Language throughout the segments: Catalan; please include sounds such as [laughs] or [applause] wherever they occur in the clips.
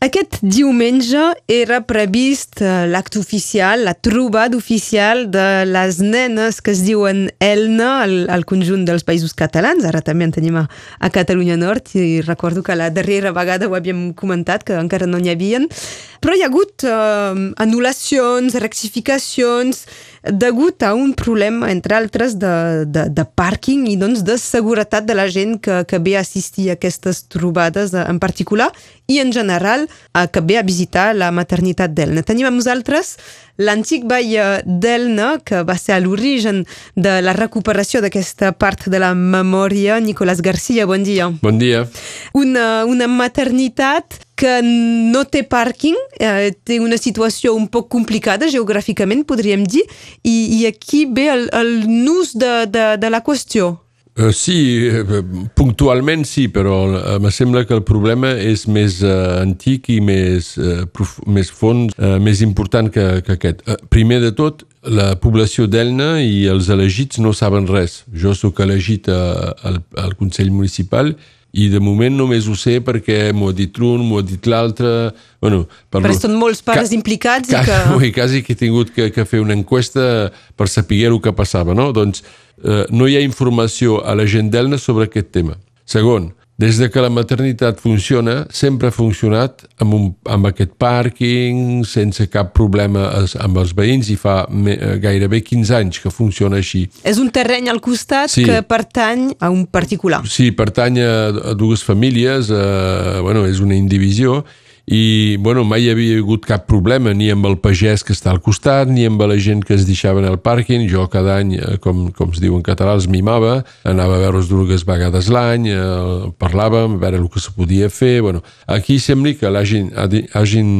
Aquest diumenge era previst eh, l'acte oficial, la trobada oficial de les nenes que es diuen Elna al, al conjunt dels països catalans. Ara també en tenim a, a Catalunya Nord i recordo que la darrera vegada ho havíem comentat, que encara no n'hi havien. Però hi ha hagut eh, anul·lacions, rectificacions, degut a un problema, entre altres, de, de, de pàrquing i doncs, de seguretat de la gent que, que ve a assistir a aquestes trobades en particular i en general que ve a visitar la maternitat d'Elna. Tenim amb nosaltres l'antic ball d'Elna, que va ser a l'origen de la recuperació d'aquesta part de la memòria. Nicolás Garcia, bon dia. Bon dia. Una, una maternitat que no té pàrquing, eh, té una situació un poc complicada geogràficament, podríem dir, i, i aquí ve el, el nus de, de, de la qüestió. Uh, sí, uh, puntualment sí, però uh, me sembla que el problema és més uh, antic i més, uh, més fons, uh, més important que, que aquest. Uh, primer de tot, la població d'Elna i els elegits no saben res. Jo sóc elegit a, al, al Consell Municipal i de moment només ho sé perquè m'ho ha dit l'un, m'ho ha dit l'altre... Bueno, per Però són molts pares ca implicats ca i que... [laughs] Ui, quasi que he tingut que, que fer una enquesta per saber el que passava, no? Doncs eh, no hi ha informació a la gent d'Elna sobre aquest tema. Segon, des de que la maternitat funciona, sempre ha funcionat amb, un, amb aquest pàrquing, sense cap problema amb els veïns, i fa me, gairebé 15 anys que funciona així. És un terreny al costat sí. que pertany a un particular. Sí, pertany a, a dues famílies, eh, bueno, és una indivisió, i bueno, mai hi havia hagut cap problema ni amb el pagès que està al costat ni amb la gent que es deixaven al pàrquing. Jo cada any, eh, com, com es diu en català els mimava, anava a veure-los dues vegades l'any eh, parlàvem, a veure el que se podia fer. Bueno, aquí sembla que hagin, hagin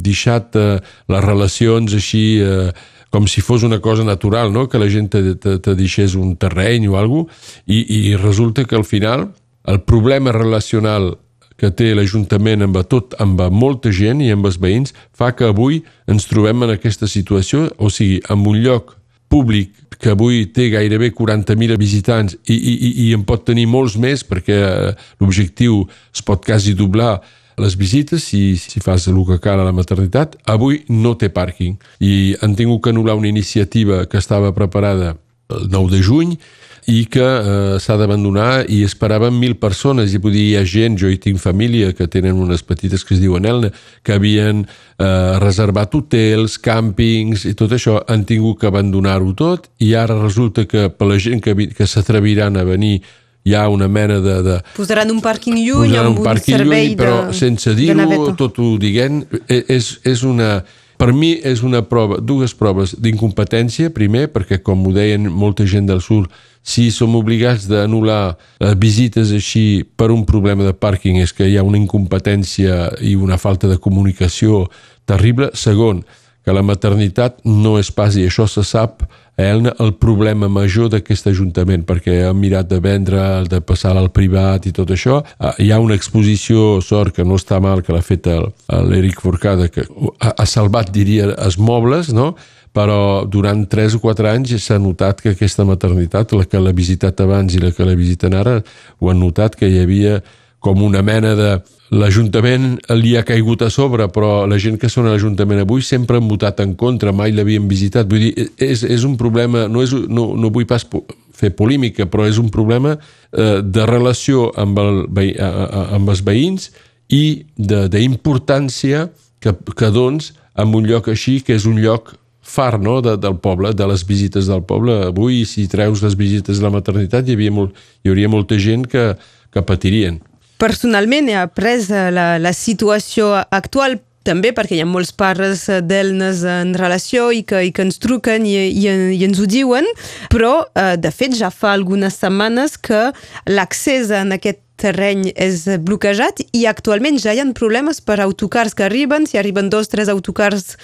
deixat eh, les relacions així eh, com si fos una cosa natural, no? que la gent te, te, te deixés un terreny o alguna cosa, i, i resulta que al final el problema relacional que té l'Ajuntament amb tot, amb molta gent i amb els veïns, fa que avui ens trobem en aquesta situació, o sigui, en un lloc públic que avui té gairebé 40.000 visitants i, i, i en pot tenir molts més perquè eh, l'objectiu es pot quasi doblar les visites, si, si fas el que cal a la maternitat, avui no té pàrquing. I han tingut que anul·lar una iniciativa que estava preparada el 9 de juny i que eh, s'ha d'abandonar i esperaven mil persones. I dir, hi ha gent, jo hi tinc família que tenen unes petites que es diuen Elna que havien eh, reservat hotels, càmpings i tot això. Han tingut que abandonar-ho tot i ara resulta que per la gent que, que s'atreviran a venir hi ha una mena de... de posaran un pàrquing lluny amb un, un servei lluny, però de, sense dir-ho, tot ho diguem, e, és, és una per mi és una prova, dues proves d'incompetència, primer, perquè com ho deien molta gent del sud, si som obligats d'anul·lar eh, visites així per un problema de pàrquing és que hi ha una incompetència i una falta de comunicació terrible. Segon, que la maternitat no és pas, i això se sap, a Elna, el problema major d'aquest Ajuntament, perquè ha mirat de vendre, de passar al privat i tot això. Ah, hi ha una exposició, sort, que no està mal, que l'ha fet l'Eric Forcada, que ha salvat, diria, els mobles, no?, però durant 3 o 4 anys s'ha notat que aquesta maternitat, la que l'ha visitat abans i la que la visiten ara, ho han notat que hi havia com una mena de... L'Ajuntament li ha caigut a sobre, però la gent que són a l'Ajuntament avui sempre han votat en contra, mai l'havien visitat. Vull dir, és, és un problema, no, és, no, no vull pas fer polímica, però és un problema eh, de relació amb, el, amb els veïns i d'importància que, que doncs en un lloc així, que és un lloc far no? de, del poble, de les visites del poble. Avui, si treus les visites de la maternitat, hi, havia molt, hi hauria molta gent que, que patirien. Personalment he après la, la situació actual també perquè hi ha molts pares d'elnes en relació i que, i que ens truquen i, i, i ens ho diuen, però eh, de fet ja fa algunes setmanes que l'accés en aquest terreny és bloquejat i actualment ja hi ha problemes per autocars que arriben, si arriben dos, tres autocars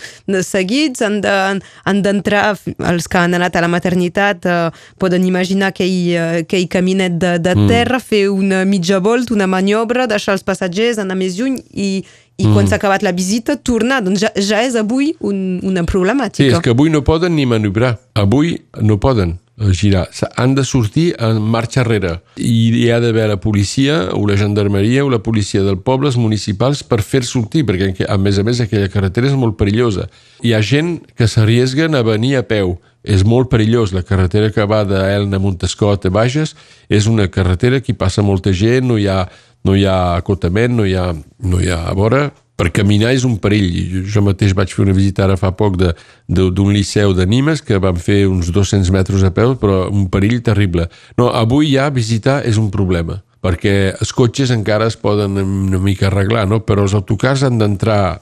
seguits, han d'entrar, de, els que han anat a la maternitat eh, poden imaginar aquell, eh, aquell caminet de, de mm. terra, mm. fer una mitja volta, una maniobra, deixar els passatgers, anar més lluny i, i mm. quan s'ha acabat la visita, tornar. Doncs ja, ja és avui un, una problemàtica. Sí, és que avui no poden ni maniobrar. Avui no poden girar. Han de sortir en marxa enrere i hi ha d'haver la policia o la gendarmeria o la policia del poble, els municipals, per fer sortir, perquè a més a més aquella carretera és molt perillosa. Hi ha gent que s'arriesguen a venir a peu. És molt perillós. La carretera que va d'Elna Montescot a Bages és una carretera que passa molta gent, no hi ha, no hi ha acotament, no hi ha, no hi ha vora per caminar és un perill. Jo mateix vaig fer una visita ara fa poc d'un liceu de Nimes que vam fer uns 200 metres a peu, però un perill terrible. No, avui ja visitar és un problema, perquè els cotxes encara es poden una mica arreglar, no? però els autocars han d'entrar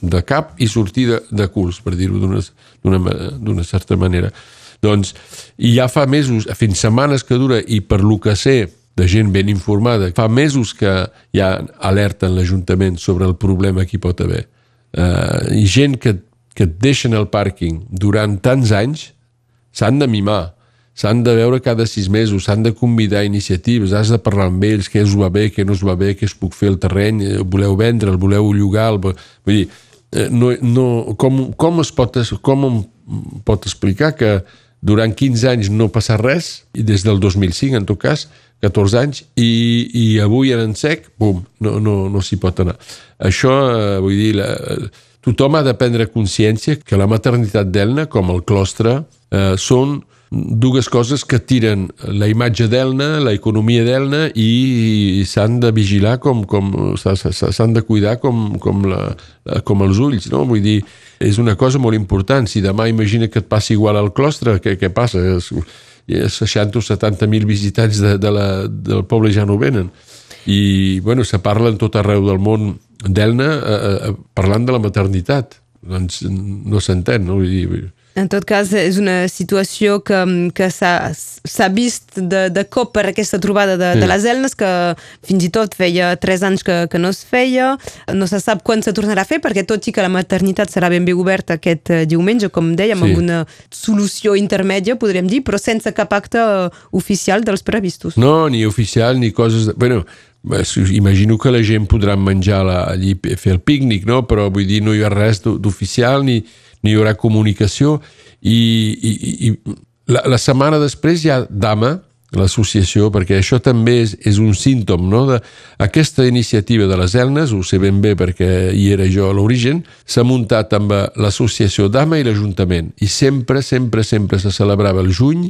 de cap i sortir de, de curs, per dir-ho d'una certa manera. Doncs, i ja fa mesos, fins setmanes que dura, i per lo que sé, de gent ben informada. Fa mesos que hi ha alerta en l'Ajuntament sobre el problema que hi pot haver. Uh, I gent que, que et deixen el pàrquing durant tants anys s'han de mimar, s'han de veure cada sis mesos, s'han de convidar iniciatives, has de parlar amb ells, què us va bé, què no us va bé, què es puc fer el terreny, el eh, voleu vendre, el voleu llogar... El... Vull dir, eh, no, no, com, com, es pot, com em pot explicar que durant 15 anys no passa res, i des del 2005 en tot cas, 14 anys, i, i avui en sec, bum, no, no, no s'hi pot anar. Això, eh, vull dir, la, tothom ha de prendre consciència que la maternitat d'Elna, com el clostre, eh, són dues coses que tiren la imatge d'Elna, l'economia d'Elna i, i s'han de vigilar com, com s'han de cuidar com, com, la, com els ulls, no? Vull dir, és una cosa molt important. Si demà imagina que et passi igual al clostre, què, què passa? 60 o 70 mil visitants de, de la, del poble ja no venen. I, bueno, se parla en tot arreu del món d'Elna eh, eh, parlant de la maternitat. Doncs no s'entén, no? Vull dir, en tot cas, és una situació que, que s'ha vist de, de cop per aquesta trobada de, sí. de les Elnes, que fins i tot feia tres anys que, que no es feia. No se sap quan se tornarà a fer, perquè tot i que la maternitat serà ben bé oberta aquest eh, diumenge, com dèiem, sí. amb una solució intermèdia, podríem dir, però sense cap acte oficial dels previstos. No, ni oficial, ni coses... De... Bueno, imagino que la gent podrà menjar la, allí, fer el pícnic, no? però vull dir, no hi ha res d'oficial ni ni hi haurà comunicació i, i, i la, la setmana després hi ha Dama, l'associació, perquè això també és, és un símptom no? de, aquesta iniciativa de les Elnes, ho sé ben bé perquè hi era jo a l'origen, s'ha muntat amb l'associació Dama i l'Ajuntament i sempre, sempre, sempre se celebrava el juny,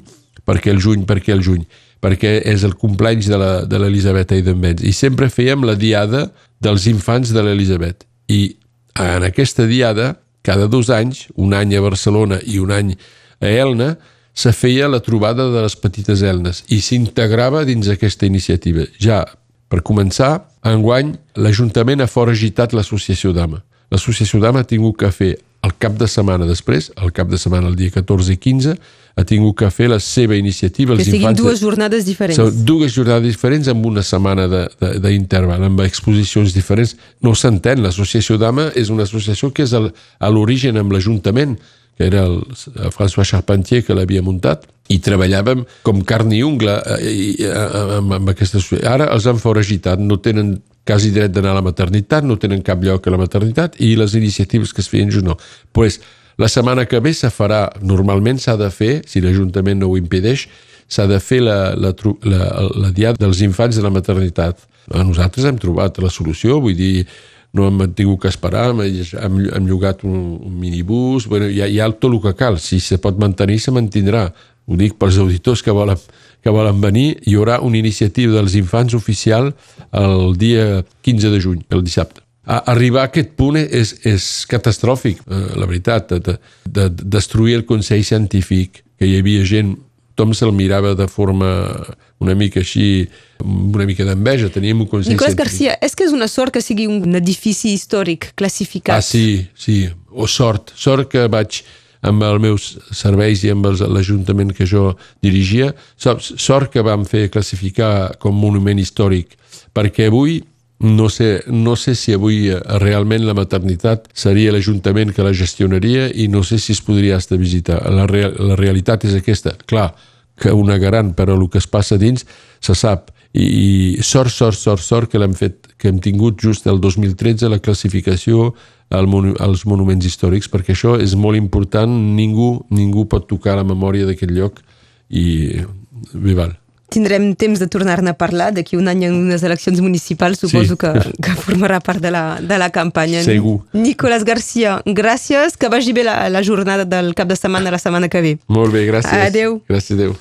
perquè el juny, perquè el juny, perquè és el compleanys de l'Elisabet Eidenbenz i sempre fèiem la diada dels infants de l'Elisabet i en aquesta diada cada dos anys, un any a Barcelona i un any a Elna, se feia la trobada de les petites Elnes i s'integrava dins aquesta iniciativa. Ja, per començar, enguany l'Ajuntament ha foragitat l'Associació d'Ama. L'Associació d'Ama ha tingut que fer el cap de setmana després, el cap de setmana el dia 14 i 15, ha tingut que fer la seva iniciativa. Els que siguin dues de... jornades diferents. Són dues jornades diferents amb una setmana d'interval, amb exposicions diferents. No s'entén, l'associació d'AMA és una associació que és el, a l'origen amb l'Ajuntament, que era el, el François Charpentier que l'havia muntat, i treballàvem com carn i ungla eh, amb, amb aquesta Ara els han foragitat, no tenen quasi dret d'anar a la maternitat, no tenen cap lloc a la maternitat i les iniciatives que es feien just no. pues, la setmana que ve se farà, normalment s'ha de fer, si l'Ajuntament no ho impedeix, s'ha de fer la, la, la, la diada dels infants de la maternitat. Nosaltres hem trobat la solució, vull dir, no hem tingut que esperar, hem, hem llogat un, un minibús, bueno, hi, ha, hi ha tot el que cal, si se pot mantenir, se mantindrà. Ho dic pels auditors que volen que volen venir, hi haurà una iniciativa dels infants oficial el dia 15 de juny, el dissabte. Arribar a aquest punt és, és catastròfic, eh, la veritat, de, de, de destruir el Consell Científic, que hi havia gent, tothom se'l mirava de forma una mica així, una mica d'enveja, teníem un Consell Nicolás Científic. Garcia, és que és una sort que sigui un edifici històric classificat. Ah, sí, sí, o sort, sort que vaig amb els meus serveis i amb l'Ajuntament que jo dirigia. Sort que vam fer classificar com monument històric, perquè avui no sé, no sé si avui eh, realment la maternitat seria l'Ajuntament que la gestionaria i no sé si es podria estar visitar. La, real, la realitat és aquesta. Clar, que una gran, però el que es passa dins se sap. I, i sort, sort, sort, sort que l'hem fet, que hem tingut just el 2013 la classificació al monu als monuments històrics, perquè això és molt important, ningú, ningú pot tocar la memòria d'aquest lloc i bé, val. Tindrem temps de tornar-ne a parlar d'aquí un any en unes eleccions municipals, suposo Sí. que, que formarà part de la, de la campanya. Segur. Nicolás Garcia, gràcies, que vagi bé la, la jornada del cap de setmana la setmana que ve. Molt bé, gràcies. Adéu. Gràcies, adéu.